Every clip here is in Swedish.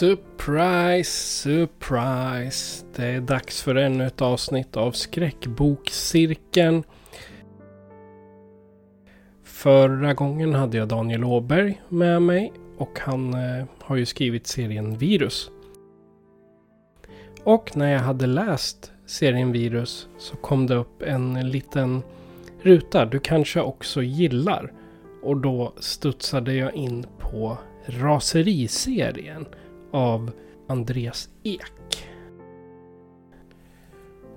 Surprise, surprise. Det är dags för ännu ett avsnitt av Skräckbokcirkeln. Förra gången hade jag Daniel Åberg med mig och han eh, har ju skrivit serien Virus. Och när jag hade läst serien Virus så kom det upp en liten ruta du kanske också gillar. Och då studsade jag in på Raseriserien av Andreas Ek.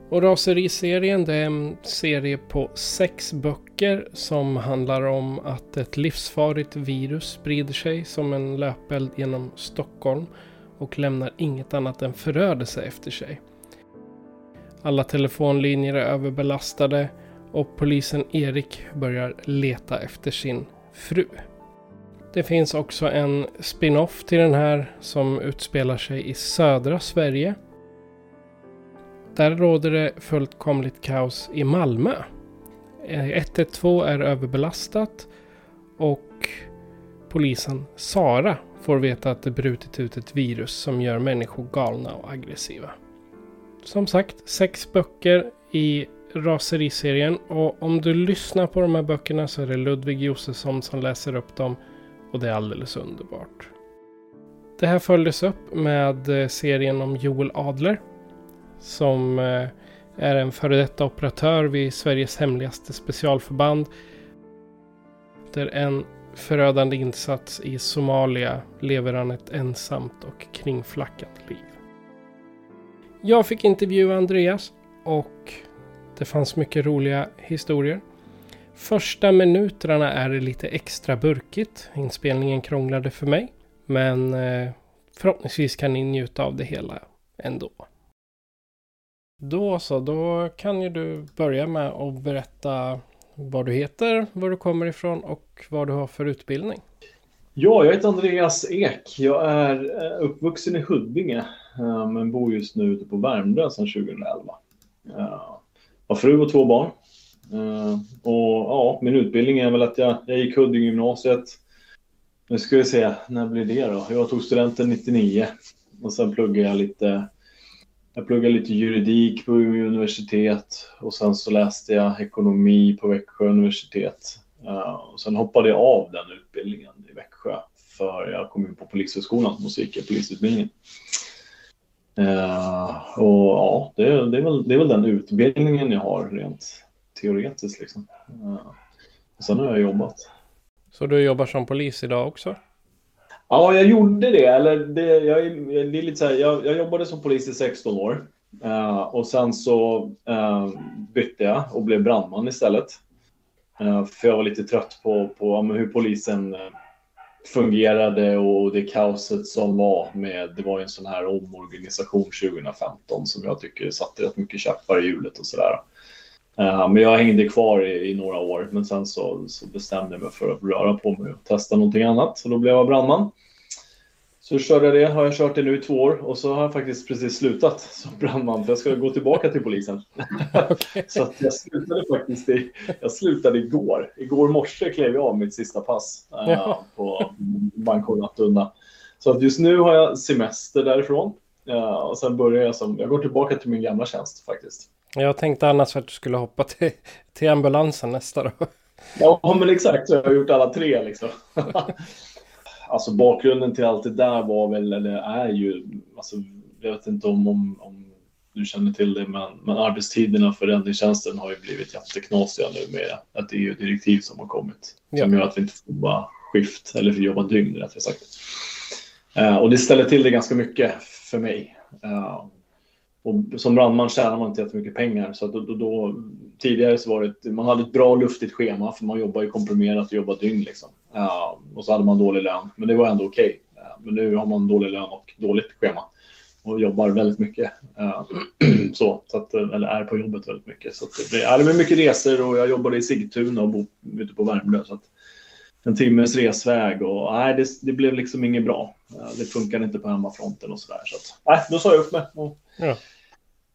Och Raseriserien det är en serie på sex böcker som handlar om att ett livsfarligt virus sprider sig som en löpeld genom Stockholm och lämnar inget annat än förödelse efter sig. Alla telefonlinjer är överbelastade och polisen Erik börjar leta efter sin fru. Det finns också en spin-off till den här som utspelar sig i södra Sverige. Där råder det fullkomligt kaos i Malmö. 112 är överbelastat och polisen Sara får veta att det brutit ut ett virus som gör människor galna och aggressiva. Som sagt, sex böcker i raseriserien och om du lyssnar på de här böckerna så är det Ludvig Josefsson som läser upp dem och det är alldeles underbart. Det här följdes upp med eh, serien om Joel Adler. Som eh, är en före detta operatör vid Sveriges hemligaste specialförband. Där en förödande insats i Somalia lever han ett ensamt och kringflackat liv. Jag fick intervjua Andreas och det fanns mycket roliga historier. Första minuterna är det lite extra burkigt. Inspelningen krånglade för mig. Men eh, förhoppningsvis kan ni njuta av det hela ändå. Då så, då kan ju du börja med att berätta vad du heter, var du kommer ifrån och vad du har för utbildning. Ja, jag heter Andreas Ek. Jag är eh, uppvuxen i Huddinge eh, men bor just nu ute på Värmdö sedan 2011. Jag har fru och två barn. Uh, och ja, min utbildning är väl att jag, jag gick Huddinge gymnasiet. Nu ska vi se, när blir det då? Jag tog studenten 99 och sen pluggade jag lite. Jag pluggade lite juridik på Umeå universitet och sen så läste jag ekonomi på Växjö universitet. Uh, och sen hoppade jag av den utbildningen i Växjö för jag kom in på Polishögskolan och så gick jag polisutbildningen. Uh, och ja, det, det, är väl, det är väl den utbildningen jag har rent teoretiskt liksom. Sen har jag jobbat. Så du jobbar som polis idag också? Ja, jag gjorde det. Eller det, jag, det är lite så här, jag, jag jobbade som polis i 16 år. Uh, och sen så uh, bytte jag och blev brandman istället. Uh, för jag var lite trött på, på hur polisen fungerade och det kaoset som var med, det var en sån här omorganisation 2015 som jag tycker satte rätt mycket käppar i hjulet och sådär. Uh, men jag hängde kvar i, i, några år, men sen så, så, bestämde jag mig för att röra på mig och testa någonting annat. Så då blev jag brandman. Så körde jag det, har jag kört det nu i två år och så har jag faktiskt precis slutat som brandman för jag ska gå tillbaka till polisen. Okay. så jag slutade faktiskt i, jag slutade igår. Igår morse klev jag av mitt sista pass uh, på Banco Nattunda. Så att just nu har jag semester därifrån uh, och sen börjar jag som, jag går tillbaka till min gamla tjänst faktiskt. Jag tänkte annars att du skulle hoppa till, till ambulansen nästa då. Ja, men exakt. Så jag har gjort alla tre liksom. alltså bakgrunden till allt det där var väl, eller är ju, alltså, jag vet inte om, om, om du känner till det, men, men arbetstiderna för räddningstjänsten har ju blivit jätteknasiga nu med ett EU-direktiv som har kommit. Ja. Som gör att vi inte får jobba skift, eller får jobba dygn rättare sagt. Uh, och det ställer till det ganska mycket för mig. Uh, och som brandman tjänar man inte jättemycket pengar. Så då, då, då, tidigare så var det, man hade ett bra luftigt schema för man jobbar ju komprimerat och jobbar dygn. Liksom. Uh, och så hade man dålig lön, men det var ändå okej. Okay. Uh, men nu har man dålig lön och dåligt schema och jobbar väldigt mycket. Uh, så, så att, eller är på jobbet väldigt mycket. Så det, blir, det blir mycket resor och jag jobbade i Sigtuna och bor ute på Värmdö. Så att, en timmes resväg och nej, det, det blev liksom inget bra. Det funkade inte på hemmafronten och sådär. Så att, nej, då sa jag upp mig och ja.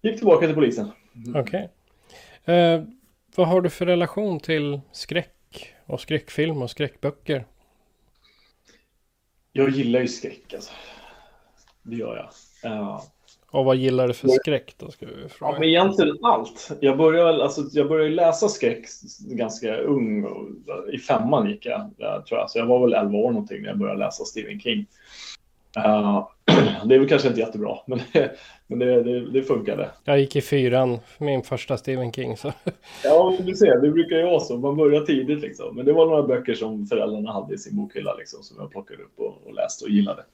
gick tillbaka till polisen. Okej. Okay. Eh, vad har du för relation till skräck och skräckfilm och skräckböcker? Jag gillar ju skräck alltså. Det gör jag. Uh, och vad gillar du för skräck då? Ska vi fråga. Ja, men egentligen allt. Jag började, alltså, jag började läsa skräck ganska ung. I femman gick jag, tror jag. Så jag var väl 11 år någonting när jag började läsa Stephen King. Uh, det är väl kanske inte jättebra, men, det, men det, det, det funkade. Jag gick i fyran, min första Stephen King. Så. Ja, du ser, det brukar ju vara så. Man börjar tidigt liksom. Men det var några böcker som föräldrarna hade i sin bokhylla liksom, som jag plockade upp och, och läste och gillade.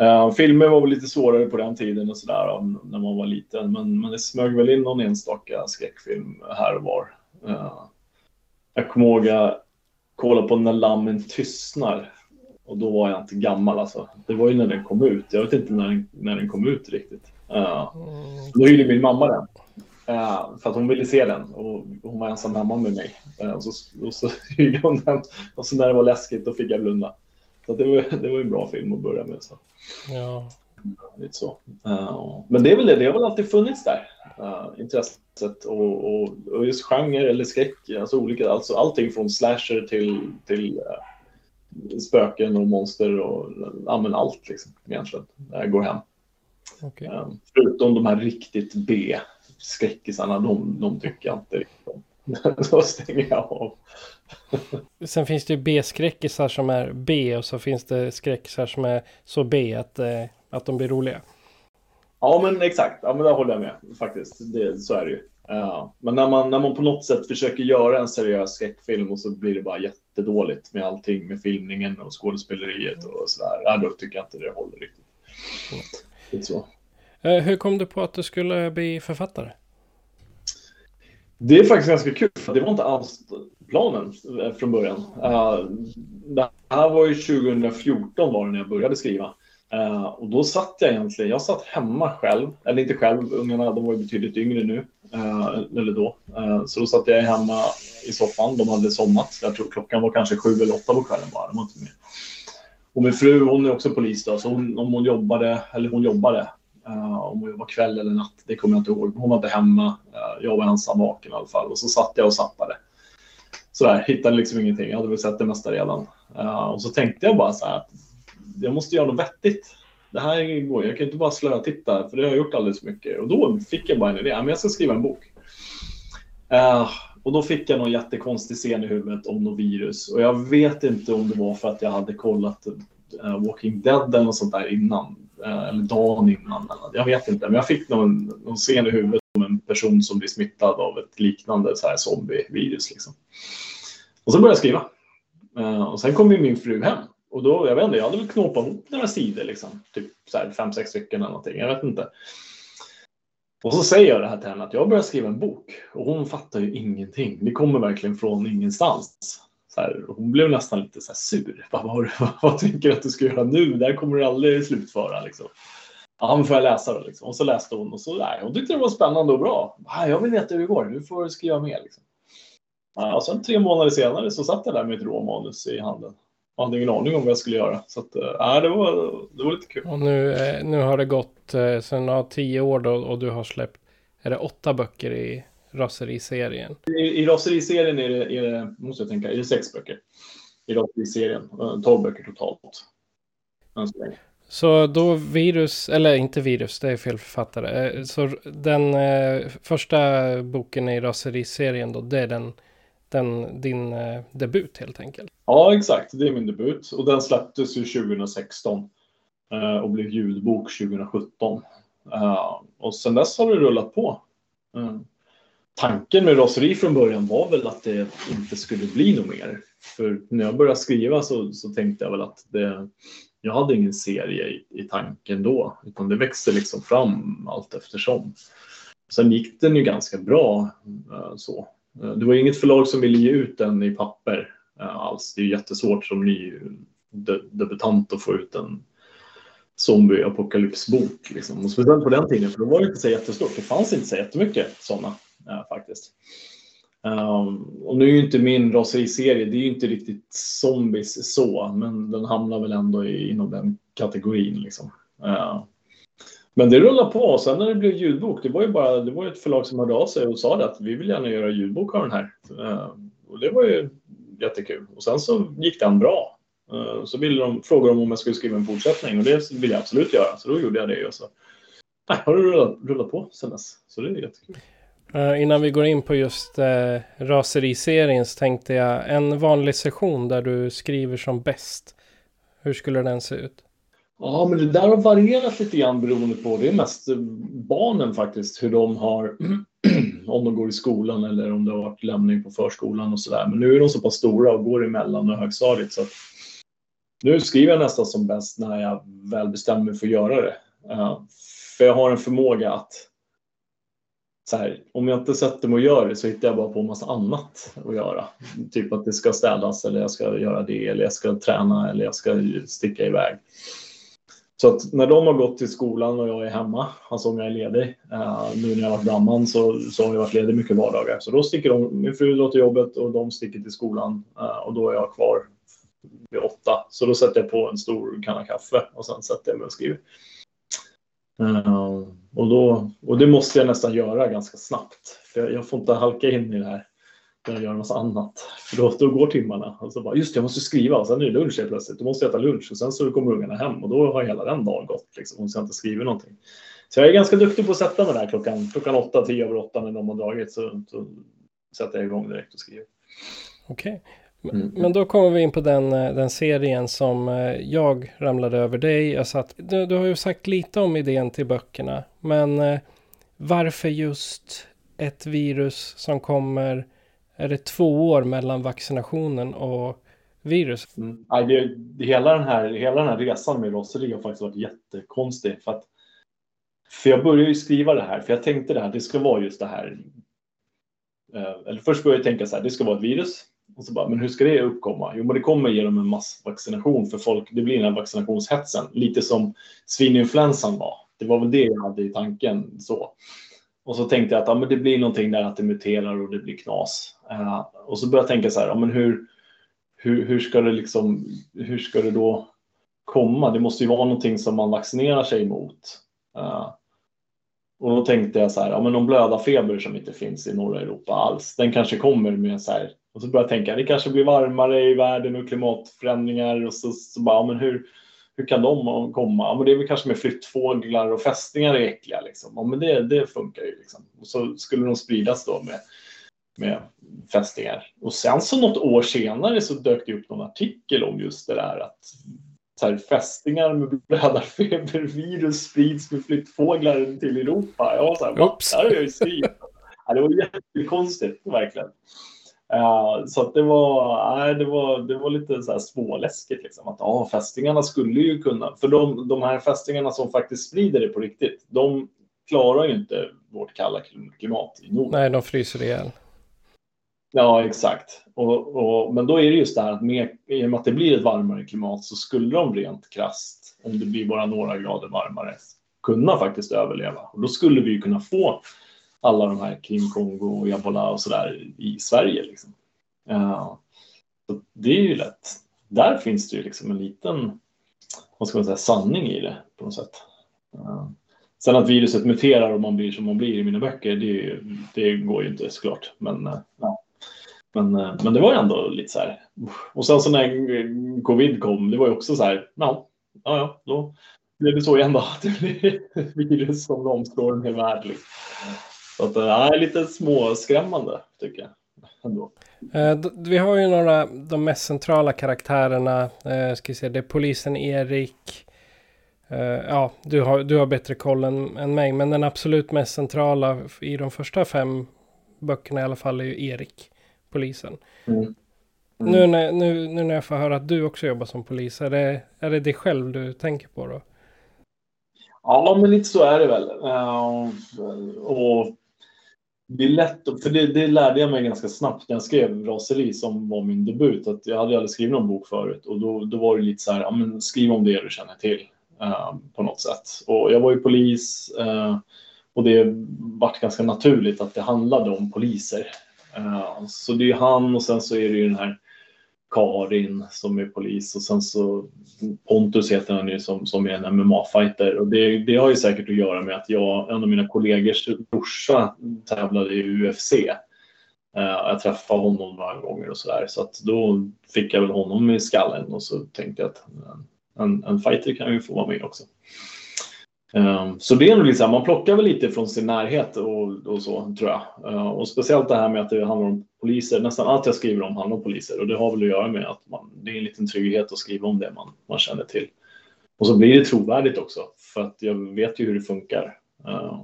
Uh, filmer var väl lite svårare på den tiden och sådär när man var liten. Men, men det smög väl in någon enstaka skräckfilm här och var. Uh, jag kommer ihåg att kolla på När lammen tystnar. Och då var jag inte gammal alltså. Det var ju när den kom ut. Jag vet inte när den, när den kom ut riktigt. Uh, då hyrde min mamma den. Uh, för att hon ville se den och hon var ensam hemma med mig. Uh, och, så, och så hyrde hon den och så när det var läskigt då fick jag blunda. Så det var, det var en bra film att börja med. Så. Ja. Lite så. Uh, men det är väl det, det har väl alltid funnits där. Uh, intresset och, och, och, just genre eller skräck, alltså olika, alltså allting från slasher till, till uh, spöken och monster och ja, men allt liksom egentligen. Det går hem. Okay. förutom de här riktigt B-skräckisarna, de, de tycker jag inte riktigt om. Då stänger jag av. Sen finns det ju B-skräckisar som är B och så finns det skräckisar som är så B att, eh, att de blir roliga. Ja, men exakt. Ja, men där håller jag med faktiskt. Det, så är det ju. Uh, men när man, när man på något sätt försöker göra en seriös skräckfilm och så blir det bara jättedåligt med allting med filmningen och skådespeleriet och sådär. Ja, då tycker jag inte det håller riktigt. Mm. Så. Uh, hur kom du på att du skulle bli författare? Det är faktiskt ganska kul, för det var inte alls planen eh, från början. Eh, det här var ju 2014 var det när jag började skriva. Uh, och då satt jag egentligen, jag satt hemma själv, eller inte själv, ungarna de var ju betydligt yngre nu, uh, eller då. så då satt jag hemma i soffan, de hade somnat. Jag tror klockan var kanske sju eller åtta på kvällen bara, de var inte med. Och min fru, hon är också polis då, så hon, om hon jobbade, eller hon jobbade, Eh, om hon var kväll eller natt, det kommer jag inte ihåg. Hon var inte hemma. Uh, jag var ensam vaken i alla fall. Och så satt jag och zappade. Sådär, hittade liksom ingenting. Jag hade väl sett det mesta redan. Uh, och så tänkte jag bara så här att jag måste göra något vettigt. Det här går Jag kan inte bara slöa titta för det har jag gjort alldeles för mycket. Och då fick jag bara en idé. Men jag ska skriva en bok. och då fick jag någon jättekonstig scen i huvudet om något virus. Och jag vet inte om det var för att jag hade kollat Walking Dead eller något sånt där innan Eh, eller dagen innan. Jag vet inte, men jag fick någon, någon scen i huvudet om en person som blir smittad av ett liknande så här zombievirus. Liksom. Och så började jag skriva. Eh, och sen kom min fru hem. Och då, jag vet inte, jag hade väl knåpat ihop några sidor, liksom. typ så här, fem, sex stycken eller någonting. Jag vet inte. Och så säger jag det här till henne att jag börjar skriva en bok. Och hon fattar ju ingenting. Det kommer verkligen från ingenstans här, hon blev nästan lite så sur. Vad, vad, vad tänker du att du ska göra nu? Det här kommer du aldrig slutföra. Liksom. Ja, men får jag läsa då? Liksom. Och så läste hon och så, nej, hon tyckte det var spännande och bra. Jag vill veta hur det går. Nu får du skriva mer. Liksom. Ja, och sen tre månader senare så satt jag där med ett råmanus i handen. Jag hade ingen aning om vad jag skulle göra. Så att, eh, ja, det, var, det var lite kul. Och nu, eh, nu har det gått eh, sen tio år då, och du har släppt, är det åtta böcker i raseriserien? I, i raseriserien är det, är det, måste jag tänka, är det sex böcker. I raseriserien, tolv böcker totalt. Så då virus, eller inte virus, det är fel författare. Eh, så den eh, första boken i raseriserien då, det är den den, din eh, debut helt enkelt. Ja, exakt. Det är min debut. Och den släpptes ju 2016 eh, och blev ljudbok 2017. Uh, och sen dess har det rullat på. Uh, tanken med raseri från början var väl att det inte skulle bli något mer. För när jag började skriva så, så tänkte jag väl att det, jag hade ingen serie i, i tanken då, utan det växte liksom fram allt eftersom. Sen gick den ju ganska bra eh, så. Eh, det var inget förlag som ville ge ut den i papper eh, alls. Det är jättesvårt som ny debutant att få ut en zombie-apokalypsbok. Liksom. Och speciellt på den tiden, för då var det inte så jättestort. Det fanns inte så jättemycket sådana Eh, faktiskt. Um, och nu är ju inte min raseriserie, det är ju inte riktigt zombies så, men den hamnar väl ändå i, inom den kategorin. Liksom. Uh, men det rullar på. Och sen när det blev ljudbok, det var ju bara det var ett förlag som hörde av sig och sa det att vi vill gärna göra ljudbok av den här. Uh, och det var ju jättekul. Och sen så gick den bra. Uh, så ville de, frågade de om jag skulle skriva en fortsättning och det ville jag absolut göra. Så då gjorde jag det och så nej, har det rullat, rullat på sen dess. Så det är jättekul. Uh, innan vi går in på just uh, raseriserien så tänkte jag en vanlig session där du skriver som bäst. Hur skulle den se ut? Ja, men det där har varierat lite grann beroende på, det är mest barnen faktiskt, hur de har, om de går i skolan eller om det har varit lämning på förskolan och sådär. Men nu är de så pass stora och går emellan och högstadiet så att nu skriver jag nästan som bäst när jag väl bestämmer mig för att göra det. Uh, för jag har en förmåga att här, om jag inte sätter mig och gör det så hittar jag bara på en massa annat att göra. Typ att det ska städas eller jag ska göra det eller jag ska träna eller jag ska sticka iväg. Så att när de har gått till skolan och jag är hemma, alltså om jag är ledig, eh, nu när jag har varit brandman så, så har jag varit ledig mycket vardagar. Så då sticker de, min fru drar till jobbet och de sticker till skolan eh, och då är jag kvar vid åtta. Så då sätter jag på en stor kanna kaffe och sen sätter jag mig och skriver. Eh, och, då, och det måste jag nästan göra ganska snabbt. För jag, jag får inte halka in i det här när jag gör något annat. För då, då går timmarna. Och så bara, just det, jag måste skriva. Och sen är det lunch helt plötsligt. Då måste jag äta lunch. Och sen så kommer ungarna hem. Och då har hela den dagen gått. Liksom, om jag inte skriver någonting. Så jag är ganska duktig på att sätta mig där klockan, klockan åtta, tio över åtta när de har dragit. Så, så sätter jag igång direkt och skriver. Okej. Okay. Mm. Men då kommer vi in på den, eh, den serien som eh, jag ramlade över dig. Jag satt, du, du har ju sagt lite om idén till böckerna. Men eh, varför just ett virus som kommer, är det två år mellan vaccinationen och virus? Mm. Nej, det, det, hela, den här, hela den här resan med losseri har faktiskt varit jättekonstig. För, att, för jag började ju skriva det här, för jag tänkte det här, det ska vara just det här. Eller först började jag tänka så här, det ska vara ett virus och så bara, men hur ska det uppkomma? Jo, men det kommer genom en massvaccination för folk. Det blir den här vaccinationshetsen, lite som svininfluensan var. Det var väl det jag hade i tanken så. Och så tänkte jag att ja, men det blir någonting där att det muterar och det blir knas. Eh, och så började jag tänka så här, ja, men hur, hur, hur ska det liksom, hur ska det då komma? Det måste ju vara någonting som man vaccinerar sig emot. Eh, och då tänkte jag så här, ja men om blöda feber som inte finns i norra Europa alls, den kanske kommer med så här och så började jag tänka, det kanske blir varmare i världen och klimatförändringar och så, så bara, men hur, hur kan de komma? Ja, men det är väl kanske med flyttfåglar och fästingar är äckliga liksom. Ja, men det, det funkar ju liksom. Och så skulle de spridas då med, med fästingar. Och sen så något år senare så dök det upp någon artikel om just det där att så här, fästingar med blödarfebervirus sprids med flyttfåglar till Europa. Jag var så här, Oops. det har ju skrivit. Ja, det var jättekonstigt, verkligen. Uh, så att det var, nej, det var, det var lite så här småläskigt liksom. Att ja, fästingarna skulle ju kunna, för de, de här fästingarna som faktiskt sprider det på riktigt, de klarar ju inte vårt kalla klimat i Norden. Nej, de fryser ihjäl. Ja, exakt. Och, och, men då är det just det här att med, i och med att det blir ett varmare klimat så skulle de rent krast, om det blir bara några grader varmare, kunna faktiskt överleva. Och då skulle vi ju kunna få alla de här kring Kongo och ebola och sådär i Sverige. Liksom. Uh, så det är ju lätt. Där finns det ju liksom en liten vad ska man säga, sanning i det på något sätt. Uh, sen att viruset muterar och man blir som man blir i mina böcker, det, det går ju inte såklart. Men, uh, ja. men, men det var ju ändå lite så här. Och sen så när covid kom, det var ju också så här, ja, ja, då blev det så igen då. Det blir virus som omstår en hel värld. Liksom. Så att, det är lite småskrämmande tycker jag. Ändå. Eh, vi har ju några, de mest centrala karaktärerna. Eh, ska se, det är polisen Erik. Eh, ja, du har, du har bättre koll än, än mig. Men den absolut mest centrala i de första fem böckerna i alla fall är ju Erik, polisen. Mm. Mm. Nu, när, nu, nu när jag får höra att du också jobbar som polis, är det, är det dig själv du tänker på då? Ja, men lite så är det väl. Och det är lätt, för det, det, lärde jag mig ganska snabbt när jag skrev Raseri som var min debut. Att jag hade aldrig skrivit någon bok förut och då, då var det lite så här, ja, men skriv om det du känner till eh, på något sätt. Och jag var ju polis eh, och det vart ganska naturligt att det handlade om poliser. Eh, så det är han och sen så är det ju den här Karin som är polis och sen så Pontus heter han ju som, som är en MMA-fighter och det, det har ju säkert att göra med att jag, en av mina kollegors brorsa tävlade i UFC. Uh, eh, jag träffade honom några gånger och sådär så att då fick jag väl honom i skallen och så tänkte jag att en, en fighter kan ju få vara med också. Um, så det är nog liksom, man plockar väl lite från sin närhet och, och så tror jag. Uh, och speciellt det här med att det handlar om poliser. Nästan allt jag skriver om handlar om poliser och det har väl att göra med att man, det är en liten trygghet att skriva om det man, man känner till. Och så blir det trovärdigt också för att jag vet ju hur det funkar. Uh,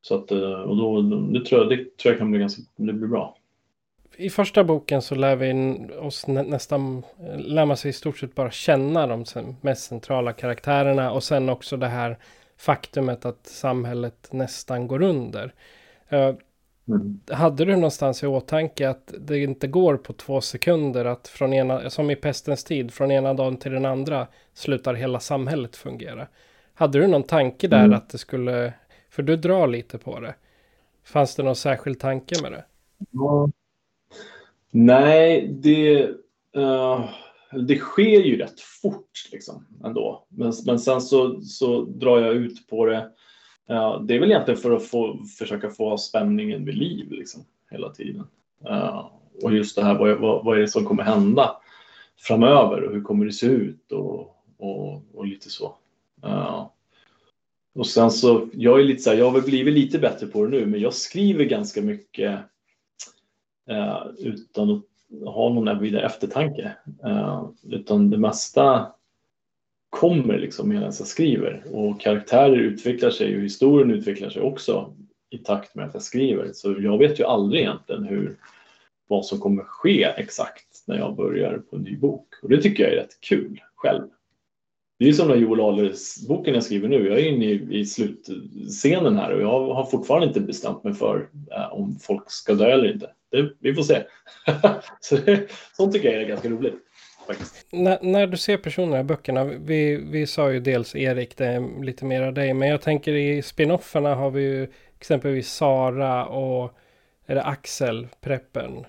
så att, eh, och då, det tror jag, det tror jag kan bli ganska, det blir bra i första boken så lär vi oss nä nästan, lär man sig i stort sett bara känna de mest centrala karaktärerna och sen också det här faktumet att samhället nästan går under. Uh, mm. Hade du någonstans i åtanke att det inte går på två sekunder att från ena, som i pestens tid, från ena dagen till den andra slutar hela samhället fungera? Hade du någon tanke där mm. att det skulle, för du drar lite på det. Fanns det någon särskild tanke med det? Ja. Nej, det, uh, det sker ju rätt fort liksom ändå. Men, men sen så, så drar jag ut på det. Uh, det är väl egentligen för att få, försöka få spänningen vid liv liksom, hela tiden. Uh, och just det här, vad, vad, vad, är det som kommer hända framöver och hur kommer det se ut och, och, och lite så. Uh, och sen så, jag är lite så här, jag har väl blivit lite bättre på det nu, men jag skriver ganska mycket Eh, utan att ha någon vidare eftertanke. Eh, utan det mesta kommer liksom medan jag skriver och karaktärer utvecklar sig och historien utvecklar sig också i takt med att jag skriver. Så jag vet ju aldrig egentligen hur, vad som kommer ske exakt när jag börjar på en ny bok. Och det tycker jag är rätt kul själv. Det är som den Joel Ahlers-boken jag skriver nu. Jag är inne i, i slutscenen här och jag har fortfarande inte bestämt mig för eh, om folk ska dö eller inte det, vi får se. så det, sånt tycker jag är ganska roligt. När, när, du ser personerna i böckerna, vi, vi sa ju dels Erik, det är lite mer av dig, men jag tänker i spinofferna har vi ju exempelvis Sara och är det Axel, preppen.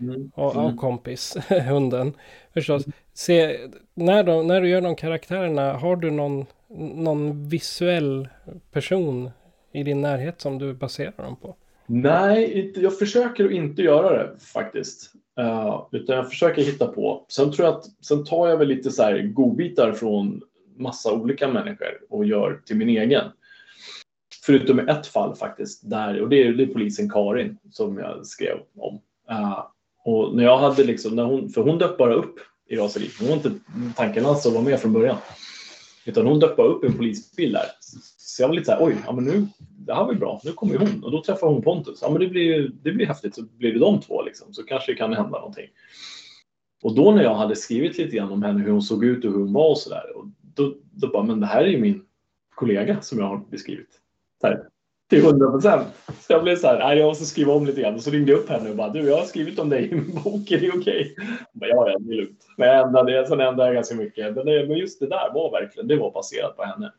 Mm. Och, och, mm. kompis, hunden. Förstås. Se, när, de, när du gör de karaktärerna, har du någon, någon visuell person i din närhet som du baserar dem på? Nej, jag försöker att inte göra det faktiskt. Uh, utan jag försöker hitta på. Sen tror jag att sen tar jag väl lite så här godbitar från massa olika människor och gör till min egen. Förutom i ett fall faktiskt, där, och det är, det är polisen Karin som jag skrev om. Uh, och när jag hade liksom, när hon, för hon dök bara upp i raseri. Hon var inte tanken alls att vara med från början. Utan hon dök bara upp i en polisbil där. Så jag var lite så här, oj, ja men nu, det här var ju bra, nu kommer ju hon. Och då träffar hon Pontus. Ja men det blir, det blir häftigt, så blir det de två liksom. Så kanske det kan hända någonting. Och då när jag hade skrivit lite grann om henne, hur hon såg ut och hur hon var och sådär. Då, då bara, men det här är ju min kollega som jag har beskrivit. Här, till 100 procent. Så jag blev så här, nej, jag måste skriva om lite grann. Och så ringde jag upp henne och bara, du, jag har skrivit om dig i min bok, är det okej? Okay? Ja, ja, det är lugnt. Men jag ändrade, sen ändrade jag ganska mycket. Men, det, men just det där var verkligen, det var baserat på henne.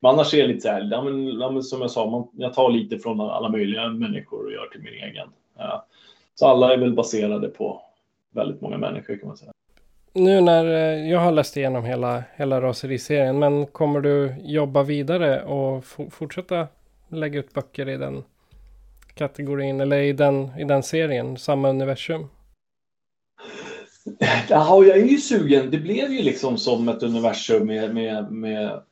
Men annars är det lite så här, ja, men, ja, men som jag sa, man, jag tar lite från alla möjliga människor och gör till min egen. Ja. Så alla är väl baserade på väldigt många människor kan man säga. Nu när eh, jag har läst igenom hela, hela raseriserien, men kommer du jobba vidare och fortsätta lägga ut böcker i den kategorin eller i den, i den serien, samma universum? Ja, jag är ju sugen. Det blev ju liksom som ett universum med, med, med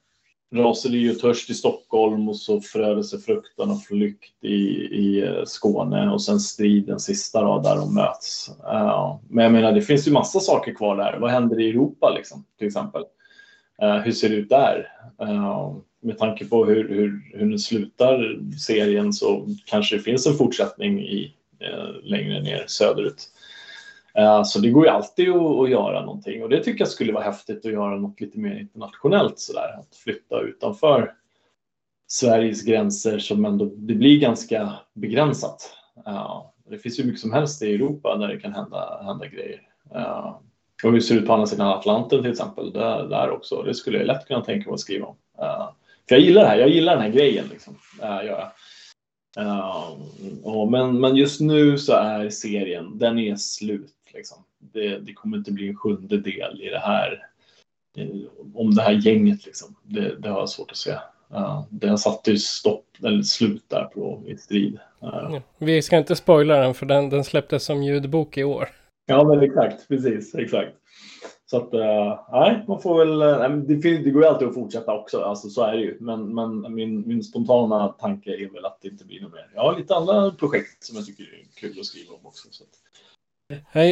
raseri och törst i Stockholm och så förödelsefruktan och flykt i, i eh, Skåne och sen striden sista då, där de möts. Uh, men jag menar, det finns ju massa saker kvar där. Vad händer i Europa liksom, till exempel? Uh, hur ser det ut där? Uh, med tanke på hur, hur, hur den slutar serien så kanske det finns en fortsättning i, eh, längre ner söderut. Eh, så det går ju alltid att, göra någonting och det tycker jag skulle vara häftigt att göra något lite mer internationellt sådär. Att flytta utanför Sveriges gränser som ändå, det blir ganska begränsat. Eh, det finns ju mycket som helst i Europa där det kan hända, hända grejer. Uh, och hur ser det ut på andra sidan Atlanten till exempel, där, där också. Det skulle jag lätt kunna tänka mig att skriva om. Eh, för jag gillar det här, jag gillar den här grejen. Liksom, gör jag. Uh, men, men just nu så är serien, den är slut. Liksom. Det, det, kommer inte bli en sjunde del i det här, om det här gänget. Liksom. Det, det har jag svårt att se. Uh, den satte ju stopp, eller slut där på i strid. Uh. Vi ska inte spoila den för den, den släpptes som ljudbok i år. Ja men exakt, precis, exakt. Så att, uh, nej, man får väl, uh, det, det går ju alltid att fortsätta också, alltså så är det ju. Men, men min, min spontana tanke är väl att det inte blir något mer. Jag har lite andra projekt som jag tycker är kul att skriva om också. Så att,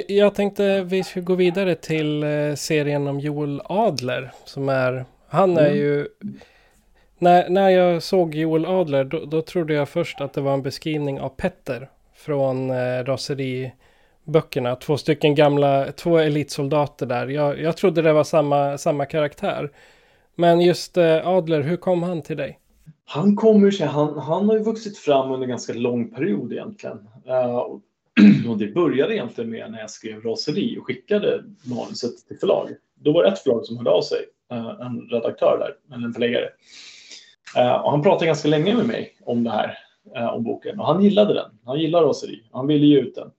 jag tänkte vi ska gå vidare till eh, serien om Joel Adler. Som är, han är mm. ju... När, när jag såg Joel Adler då, då, trodde jag först att det var en beskrivning av Petter. Från eh, böckerna, Två stycken gamla, två elitsoldater där. Jag, jag trodde det var samma, samma karaktär. Men just eh, Adler, hur kom han till dig? Han kommer sig, han, han har ju vuxit fram under en ganska lång period egentligen. Uh, och det började egentligen med när jag skrev raseri och skickade manuset till förlag. Då var det ett förlag som hörde av sig, eh, en redaktör där, eller en förläggare. Eh, och han pratade ganska länge med mig om det här, om boken. Och han gillade den. Han gillar raseri. Han ville ge ut den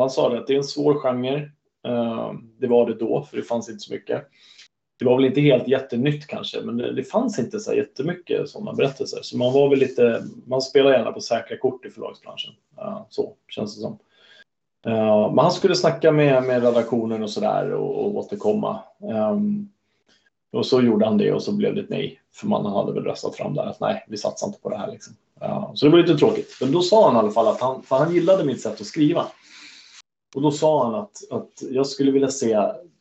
han sa det att det är en svår genre. Eh, det var det då, för det fanns inte så mycket. Det var väl inte helt jättenytt kanske, men det, det fanns inte så jättemycket sådana berättelser. Så man var väl lite, man spelar gärna på säkra kort i förlagsbranschen. Eh, så känns det som. Uh, men han skulle snacka med, med redaktionen och sådär och, och återkomma. Um, och så gjorde han det och så blev det ett nej. För man hade väl röstat fram där att nej, vi satsar inte på det här. Liksom. Uh, så det var lite tråkigt. Men då sa han i alla fall att han, för han gillade mitt sätt att skriva. Och då sa han att, att jag skulle vilja se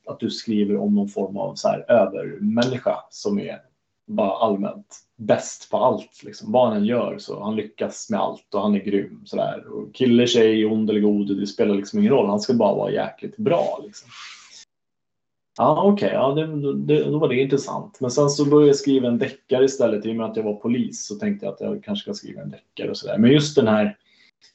att du skriver om någon form av så här övermänniska som är bara allmänt bäst på allt. Liksom. Vad han än gör så han lyckas med allt och han är grym. Sådär. Och kille, tjej, ond eller god, det spelar liksom ingen roll. Han ska bara vara jäkligt bra. Liksom. Ja, okej, okay, ja, det, det, då var det intressant. Men sen så började jag skriva en deckare istället. I och med att jag var polis så tänkte jag att jag kanske ska skriva en deckare och sådär. Men just den här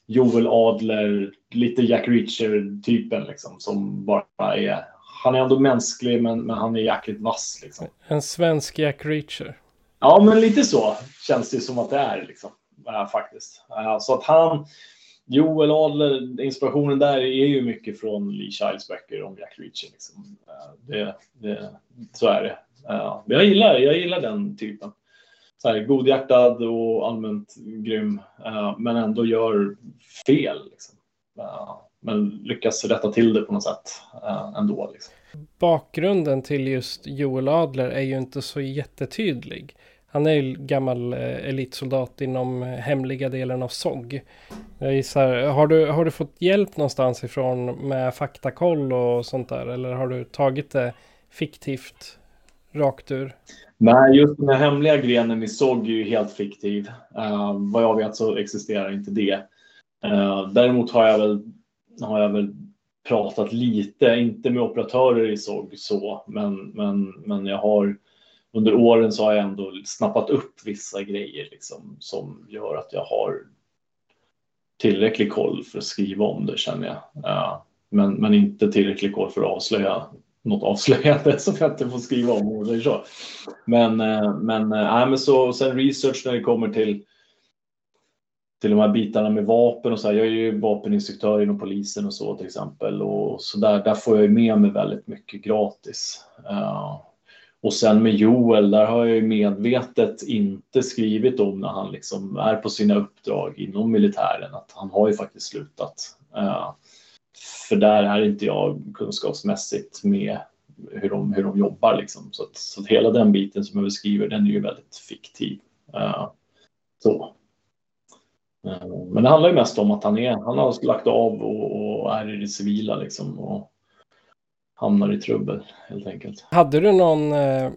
Joel Adler, lite Jack Reacher-typen liksom, som bara är... Han är ändå mänsklig men, men han är jäkligt vass. Liksom. En svensk Jack Reacher. Ja, men lite så känns det som att det är liksom, äh, faktiskt. Äh, så att han, Joel Adler, inspirationen där är ju mycket från Lee Childs böcker om Jack Reacher. Liksom. Äh, det, det, så är det. Jag, gillar, jag gillar den typen. Så här, godhjärtad och allmänt grym, eh, men ändå gör fel. Liksom. Eh, men lyckas rätta till det på något sätt eh, ändå. Liksom bakgrunden till just Joel Adler är ju inte så jättetydlig. Han är ju gammal eh, elitsoldat inom hemliga delen av SOG. Jag gissar, har du, har du fått hjälp någonstans ifrån med faktakoll och sånt där? Eller har du tagit det fiktivt rakt ur? Nej, just den här hemliga grenen i SOG är ju helt fiktiv. Uh, vad jag vet så existerar inte det. Uh, däremot har jag väl, har jag väl pratat lite, inte med operatörer i SOG så, men, men, men jag har under åren så har jag ändå snappat upp vissa grejer liksom, som gör att jag har tillräcklig koll för att skriva om det känner jag. Uh, men, men inte tillräcklig koll för att avslöja något avslöjande som jag inte får skriva om. Och så. Men, eh, men, äh, men så, sen research när det kommer till till de här bitarna med vapen och så här. Jag är ju vapeninstruktör inom polisen och så till exempel och så där, där får jag med mig väldigt mycket gratis. Uh, och sen med Joel, där har jag ju medvetet inte skrivit om när han liksom är på sina uppdrag inom militären, att han har ju faktiskt slutat. Uh, för där är inte jag kunskapsmässigt med hur, de, hur de jobbar. Liksom. Så, att, så att hela den biten som jag beskriver, den är ju väldigt fiktiv. Uh, så. Uh, men det handlar ju mest om att han, är, han har lagt av och, och är i det civila liksom, och hamnar i trubbel helt enkelt. Hade du någon, eh,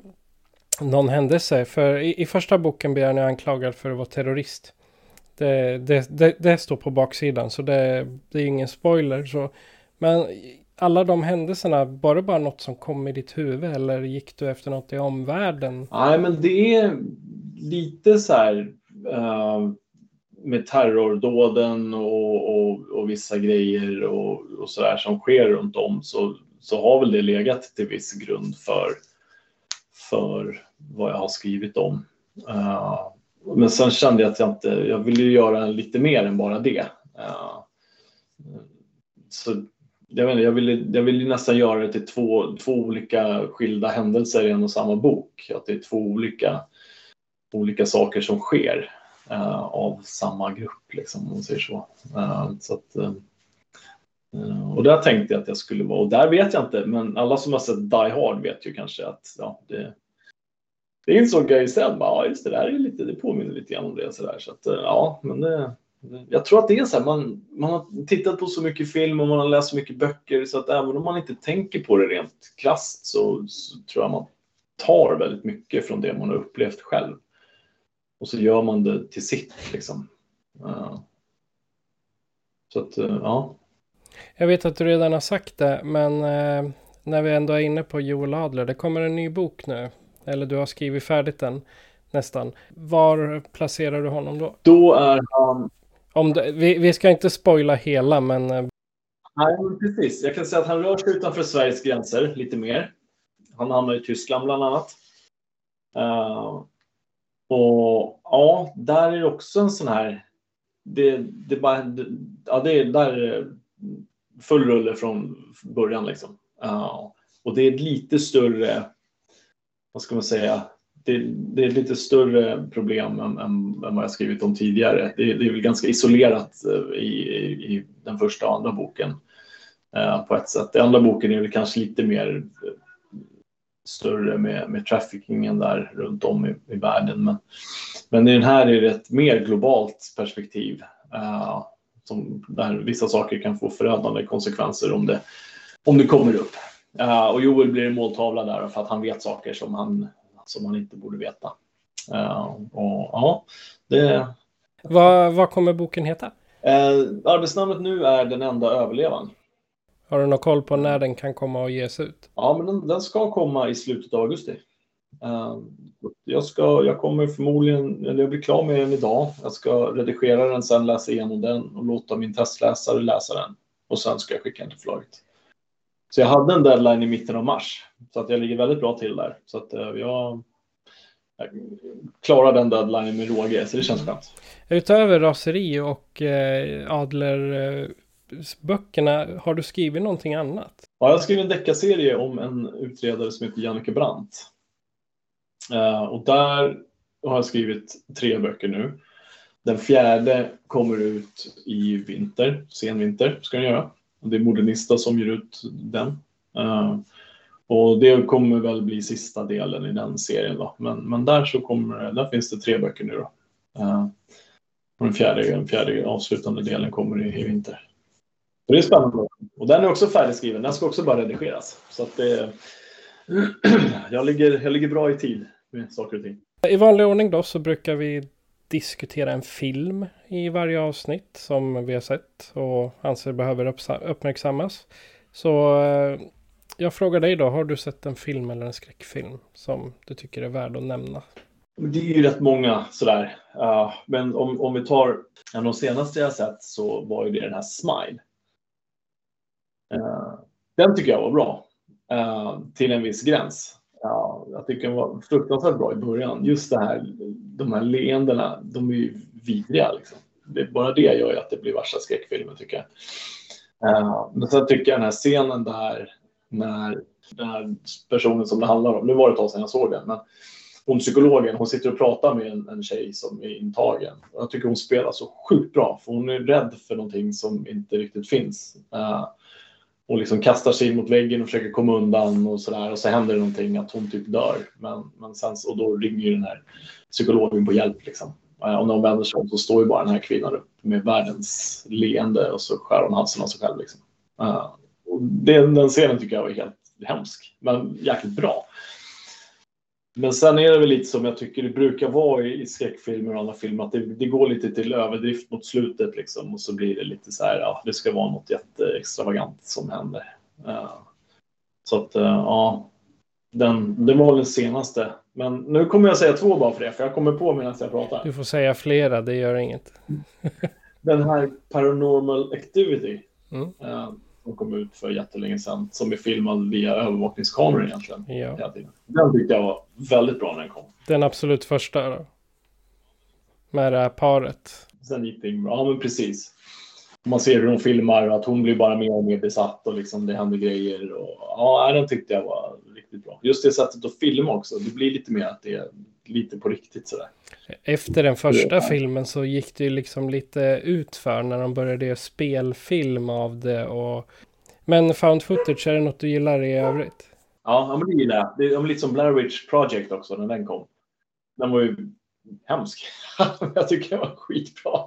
någon händelse? För i, i första boken blir han anklagad för att vara terrorist. Det, det, det, det, står på baksidan så det, det är ingen spoiler. Så. Men alla de händelserna, var det bara något som kom i ditt huvud eller gick du efter något i omvärlden? Nej, men det är lite så här uh, med terrordåden och, och, och, vissa grejer och, och så där som sker runt om så, så har väl det legat till viss grund för, för vad jag har skrivit om. Uh, men sen kände jag att jag inte, jag ville göra lite mer än bara det. Uh, så jag, vet inte, jag, vill, jag vill nästan göra det till två, två olika skilda händelser i en och samma bok. Att det är två olika, olika saker som sker uh, av samma grupp, liksom, om man säger så. Uh, så att, uh, och där tänkte jag att jag skulle vara, och där vet jag inte, men alla som har sett Die Hard vet ju kanske att ja, det, det en sån grej. sen. Ja, just det, där är lite, det påminner lite grann om det. Så, där, så att, ja, men det, jag tror att det är så här, man, man har tittat på så mycket film och man har läst så mycket böcker så att även om man inte tänker på det rent krasst så, så tror jag man tar väldigt mycket från det man har upplevt själv. Och så gör man det till sitt liksom. Uh, så att, uh, ja. Jag vet att du redan har sagt det, men uh, när vi ändå är inne på Joel Adler, det kommer en ny bok nu. Eller du har skrivit färdigt den nästan. Var placerar du honom då? Då är han om det, vi, vi ska inte spoila hela, men... Eh, Nej, precis. Jag kan säga att han rör sig utanför Sveriges gränser lite mer. Han hamnar i Tyskland bland annat. Uh, och ja, där är det också en sån här... Det, det, bara, det, ja, det är där eh, full rulle från början liksom. Uh, och det är lite större, vad ska man säga, det, det, är lite större problem än, än, än vad jag skrivit om tidigare. Det, det är väl ganska isolerat eh, i, i, i, den första och andra boken eh, på ett sätt. Den andra boken är väl kanske lite mer eh, större med, med traffickingen där runt om i, i världen. Men, men i den här är det ett mer globalt perspektiv eh, som, där vissa saker kan få förödande konsekvenser om det, om det kommer upp. Uh, och Joel blir en måltavla där för att han vet saker som han som man inte borde veta. Uh, och ja, det... Vad, vad kommer boken heta? Uh, arbetsnamnet nu är Den enda överlevaren. Har du någon koll på när den kan komma och ges ut? Ja, men den, den ska komma i slutet av augusti. Uh, jag, ska, jag kommer förmodligen, eller jag blir klar med den idag. Jag ska redigera den, sen läsa igenom den och låta min testläsare läsa den. Och sen ska jag skicka den till förlaget. Så jag hade en deadline i mitten av mars. Så att jag ligger väldigt bra till där. Så att eh, jag, jag klarar den deadlinen med råge, så det känns skönt. Utöver raseri och eh, Adler-böckerna, eh, har du skrivit någonting annat? Ja, jag har skrivit en deckarserie om en utredare som heter Jannike Brandt. Eh, och där har jag skrivit tre böcker nu. Den fjärde kommer ut i vinter, sen vinter ska den göra. Det är Modernista som ger ut den. Uh, och det kommer väl bli sista delen i den serien då. Men, men där så kommer, där finns det tre böcker nu då. Uh, och den fjärde, den fjärde avslutande delen kommer i, i vinter. Och det är spännande. Och den är också färdigskriven. Den ska också bara redigeras. Så att det, jag, ligger, jag ligger bra i tid med saker och ting. I vanlig ordning då så brukar vi diskutera en film i varje avsnitt som vi har sett och anser behöver uppmärksammas. Så eh, jag frågar dig då, har du sett en film eller en skräckfilm som du tycker är värd att nämna? Det är ju rätt många sådär. Uh, men om, om vi tar en av de senaste jag sett så var ju det den här Smile. Uh, den tycker jag var bra. Uh, till en viss gräns. Ja, jag tycker den var fruktansvärt bra i början. Just det här, de här leendena, de är ju vidriga. Liksom. Det, bara det gör ju att det blir värsta skräckfilmen tycker jag. Uh, men sen tycker jag den här scenen där när den här personen som det handlar om, nu var det ett tag sedan jag såg den, men hon psykologen, hon sitter och pratar med en, en tjej som är intagen. Jag tycker hon spelar så sjukt bra, för hon är rädd för någonting som inte riktigt finns. Uh, och liksom kastar sig in mot väggen och försöker komma undan och sådär. Och så händer det någonting att hon typ dör. Men, men sen, och då ringer ju den här psykologen på hjälp. Liksom. Eh, och när hon vänder sig om så står ju bara den här kvinnan upp med världens leende och så skär hon halsen av sig själv. Liksom. Uh, och den, den scenen tycker jag var helt hemsk, men jäkligt bra. Men sen är det väl lite som jag tycker det brukar vara i skräckfilmer och andra filmer, att det, det, går lite till överdrift mot slutet liksom och så blir det lite så här, ja, det ska vara något jätteextravagant som händer. Uh, så att, uh, ja, den, det var den senaste. Men nu kommer jag säga två bara för det, för jag kommer på medan jag pratar. Du får säga flera, det gör inget. den här Paranormal Activity. Mm. Uh, som kom ut för jättelänge sedan. Som är filmad via övervakningskameror egentligen. Ja. Den tyckte jag var väldigt bra när den kom. Den absolut första då? Med det här paret? Sen gick det bra. Ja, men precis. Man ser hur hon filmar och att hon blir bara mer och mer besatt och liksom det händer grejer. Och, ja, den tyckte jag var riktigt bra. Just det sättet att filma också. Det blir lite mer att det lite på riktigt sådär. Efter den första ja. filmen så gick det ju liksom lite utför när de började göra spelfilm av det och... Men found footage, är det något du gillar i övrigt? Ja, men det gillar jag. Det är lite som Blair Witch Project också när den kom. Den var ju hemsk. jag tycker den var skitbra.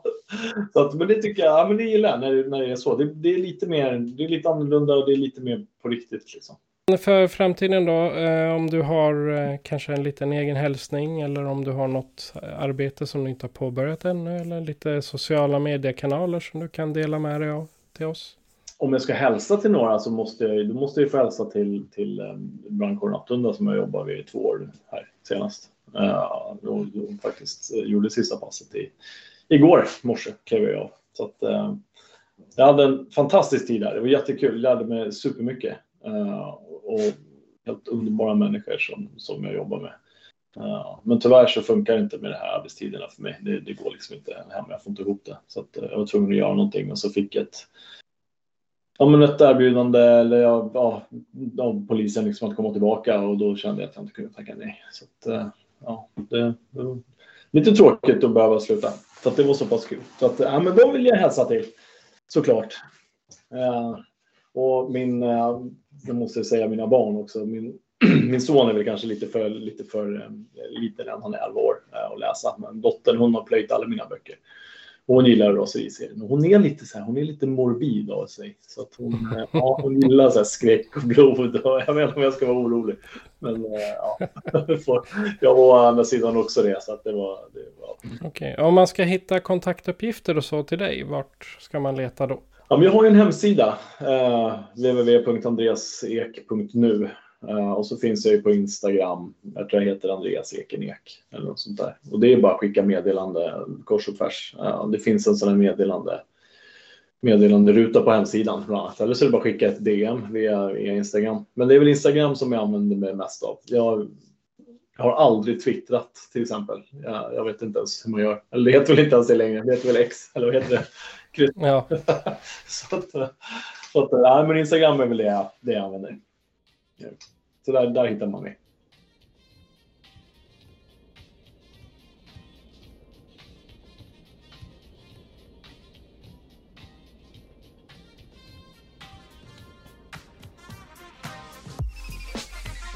Så att, men det tycker jag, ja, men det gillar jag när, när det är så. Det, det, är lite mer, det är lite annorlunda och det är lite mer på riktigt liksom. För framtiden då, eh, om du har eh, kanske en liten egen hälsning eller om du har något arbete som du inte har påbörjat ännu eller lite sociala mediekanaler som du kan dela med dig av till oss? Om jag ska hälsa till några så måste jag, då måste jag få hälsa till, till eh, brandkåren Attunda som jag jobbar vid i två år här senast. Uh, och, faktiskt gjorde sista passet i, igår morse klev jag av. Så att, jag hade en fantastisk tid där. Det var jättekul. Jag lärde mig supermycket. Uh, och helt underbara människor som, som jag jobbar med. Uh, men tyvärr så funkar det inte med de här arbetstiderna för mig. Det, det går liksom inte hem, jag får inte ihop det. Så att, uh, jag var tvungen att göra någonting och så fick jag ett, ja, men ett erbjudande eller ja, ja, av polisen liksom att komma tillbaka och då kände jag att jag inte kunde tacka nej. Så att, uh, ja, det, det var lite tråkigt att behöva sluta. Så att det var så pass kul. Så att, ja, men de vill jag hälsa till såklart. Eh, och min jag måste säga mina barn också. Min, min son är väl kanske lite för, lite för eh, liten än, han är 11 år, eh, att läsa. Men dottern hon har plöjt alla mina böcker. hon gillar raseriserien. Hon är lite så här, hon är lite morbid av sig. Så att hon, eh, ja, hon gillar så här skräck och blod. jag vet inte om jag ska vara orolig. Men ja, jag var å andra sidan också det. Så att det var, det var... Okej, okay. om man ska hitta kontaktuppgifter och så till dig, vart ska man leta då? Ja, men jag har ju en hemsida, eh, www.andreasek.nu eh, och så finns jag ju på Instagram. Jag tror jag heter Andreas Ekenek eller något sånt där. Och det är bara att skicka meddelande kors och tvärs. Eh, det finns en sån här meddelande meddelanderuta på hemsidan bland annat. Eller så är det bara att skicka ett DM via, via Instagram. Men det är väl Instagram som jag använder mig mest av. Jag, jag har aldrig twittrat till exempel. Jag, jag, vet inte ens hur man gör. Eller det heter väl inte ens det längre. Det heter väl X, eller vad heter det? Ja. så att, så att, nej, men Instagram är väl det jag, det jag använder. Så där, där hittar man mig.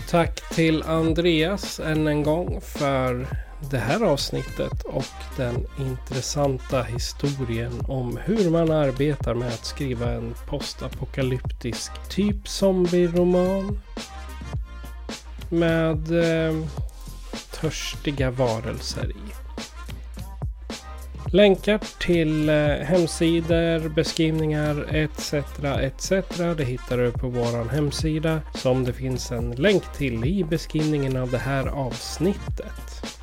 Tack till Andreas än en gång för det här avsnittet och den intressanta historien om hur man arbetar med att skriva en postapokalyptisk typ zombie-roman. Med eh, törstiga varelser i. Länkar till eh, hemsidor, beskrivningar etc. etc. Det hittar du på vår hemsida som det finns en länk till i beskrivningen av det här avsnittet.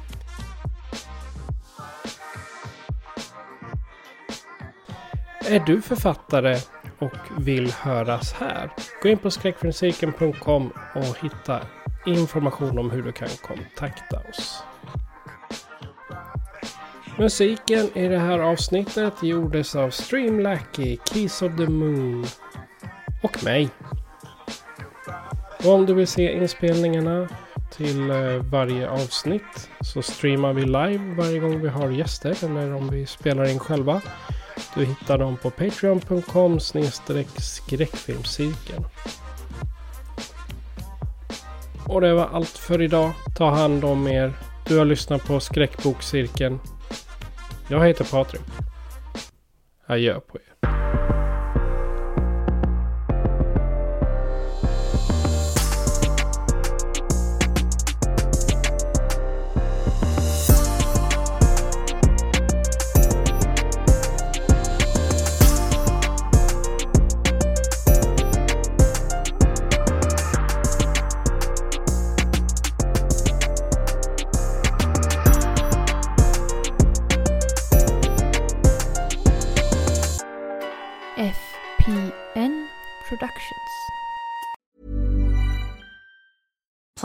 Är du författare och vill höras här? Gå in på skräckfilmscirkeln.com och hitta information om hur du kan kontakta oss. Musiken i det här avsnittet gjordes av Streamlacky, Keys of the Moon och mig. Och om du vill se inspelningarna till eh, varje avsnitt så streamar vi live varje gång vi har gäster eller om vi spelar in själva. Du hittar dem på patreon.com skräckfilmscirkeln. Och det var allt för idag. Ta hand om er. Du har lyssnat på Skräckbokcirkeln. Jag heter Patrik. Adjö på er.